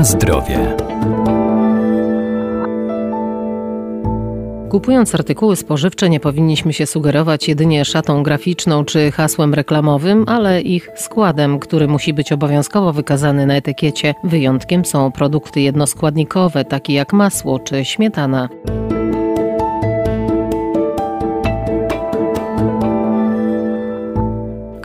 Na zdrowie. Kupując artykuły spożywcze nie powinniśmy się sugerować jedynie szatą graficzną czy hasłem reklamowym, ale ich składem, który musi być obowiązkowo wykazany na etykiecie. Wyjątkiem są produkty jednoskładnikowe, takie jak masło czy śmietana.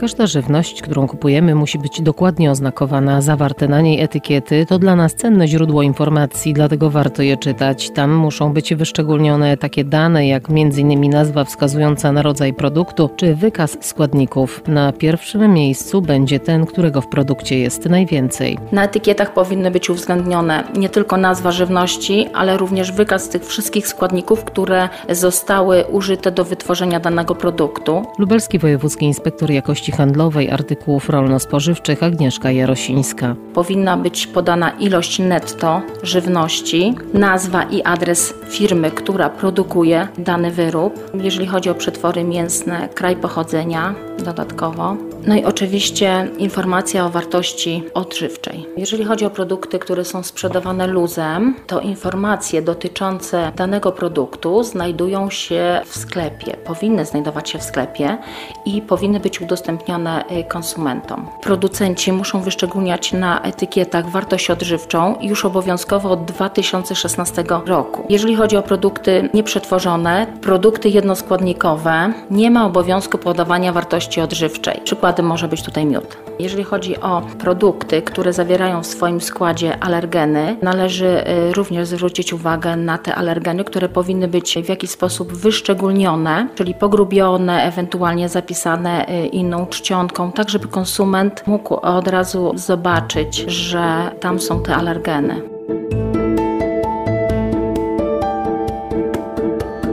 Każda żywność, którą kupujemy, musi być dokładnie oznakowana, zawarte na niej etykiety. To dla nas cenne źródło informacji, dlatego warto je czytać. Tam muszą być wyszczególnione takie dane, jak m.in. nazwa wskazująca na rodzaj produktu, czy wykaz składników. Na pierwszym miejscu będzie ten, którego w produkcie jest najwięcej. Na etykietach powinny być uwzględnione nie tylko nazwa żywności, ale również wykaz tych wszystkich składników, które zostały użyte do wytworzenia danego produktu. Lubelski Wojewódzki Inspektor Jakości Handlowej Artykułów Rolno-Spożywczych Agnieszka Jarosińska. Powinna być podana ilość netto żywności, nazwa i adres firmy, która produkuje dany wyrób. Jeżeli chodzi o przetwory mięsne, kraj pochodzenia dodatkowo. No i oczywiście informacja o wartości odżywczej. Jeżeli chodzi o produkty, które są sprzedawane luzem, to informacje dotyczące danego produktu znajdują się w sklepie, powinny znajdować się w sklepie i powinny być udostępnione y, konsumentom. Producenci muszą wyszczególniać na etykietach wartość odżywczą już obowiązkowo od 2016 roku. Jeżeli chodzi o produkty nieprzetworzone, produkty jednoskładnikowe, nie ma obowiązku podawania wartości odżywczej. Przykład przykładem może być tutaj miód. Jeżeli chodzi o produkty, które zawierają w swoim składzie alergeny, należy y, również zwrócić uwagę na te alergeny, które powinny być w jakiś sposób wyszczególnione, czyli pogrubione, ewentualnie zapisane y, inną czcionką, tak żeby konsument mógł od razu zobaczyć, że tam są te alergeny.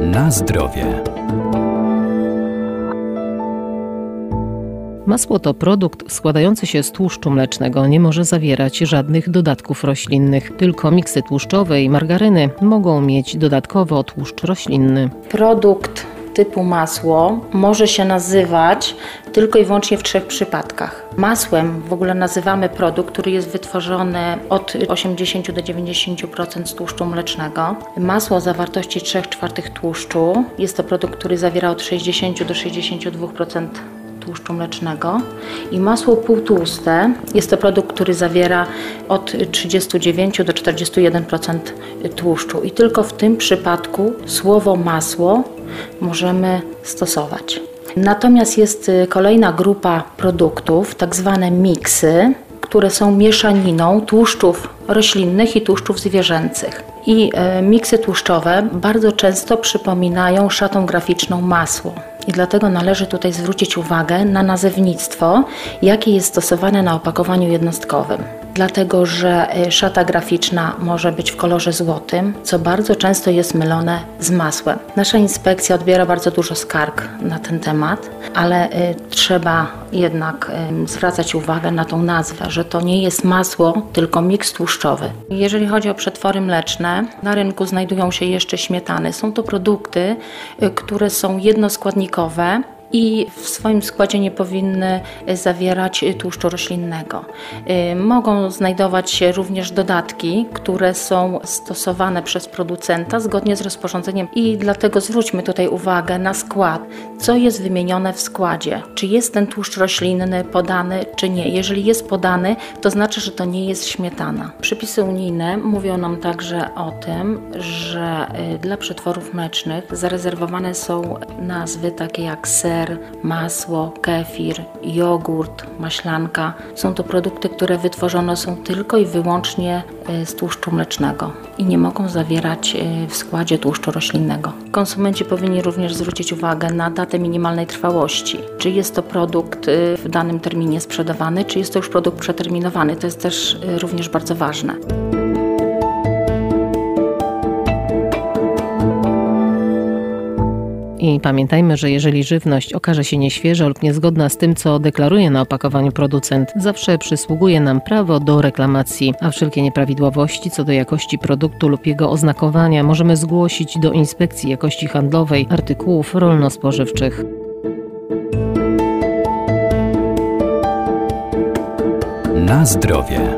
Na zdrowie. Masło to produkt składający się z tłuszczu mlecznego, nie może zawierać żadnych dodatków roślinnych. Tylko miksy tłuszczowe i margaryny mogą mieć dodatkowo tłuszcz roślinny. Produkt typu masło może się nazywać tylko i wyłącznie w trzech przypadkach. Masłem w ogóle nazywamy produkt, który jest wytworzony od 80 do 90% z tłuszczu mlecznego. Masło o zawartości 3 czwartych tłuszczu jest to produkt, który zawiera od 60 do 62% tłuszczu mlecznego i masło półtłuste jest to produkt, który zawiera od 39 do 41% tłuszczu i tylko w tym przypadku słowo masło możemy stosować. Natomiast jest y, kolejna grupa produktów, tak zwane miksy, które są mieszaniną tłuszczów roślinnych i tłuszczów zwierzęcych. I y, miksy tłuszczowe bardzo często przypominają szatą graficzną masło. I dlatego należy tutaj zwrócić uwagę na nazewnictwo, jakie jest stosowane na opakowaniu jednostkowym. Dlatego, że y, szata graficzna może być w kolorze złotym, co bardzo często jest mylone z masłem. Nasza inspekcja odbiera bardzo dużo skarg na ten temat, ale y, trzeba jednak y, zwracać uwagę na tą nazwę, że to nie jest masło, tylko miks tłuszczowy. Jeżeli chodzi o przetwory mleczne, na rynku znajdują się jeszcze śmietany. Są to produkty, które są jednoskładnikowe, i w swoim składzie nie powinny zawierać tłuszczu roślinnego. Y, mogą znajdować się również dodatki, które są stosowane przez producenta zgodnie z rozporządzeniem i dlatego zwróćmy tutaj uwagę na skład, co jest wymienione w składzie, czy jest ten tłuszcz roślinny podany, czy nie. Jeżeli jest podany, to znaczy, że to nie jest śmietana. Przepisy unijne mówią nam także o tym, że y, dla przetworów mlecznych zarezerwowane są nazwy takie jak ser, masło, kefir, jogurt, maślanka. Są to produkty, które wytworzone są tylko i wyłącznie e, z tłuszczu mlecznego i nie mogą zawierać e, w składzie tłuszczu roślinnego. Konsumenci powinni również zwrócić uwagę na datę minimalnej trwałości. Czy jest to produkt e, w danym terminie sprzedawany, czy jest to już produkt przeterminowany. To jest też również bardzo ważne. I pamiętajmy, że jeżeli żywność okaże się nieświeża lub niezgodna z tym, co deklaruje na opakowaniu producent, zawsze przysługuje nam prawo do reklamacji, a wszelkie nieprawidłowości co do jakości produktu lub jego oznakowania możemy zgłosić do Inspekcji Jakości Handlowej Artykułów Rolno-Spożywczych. Na zdrowie.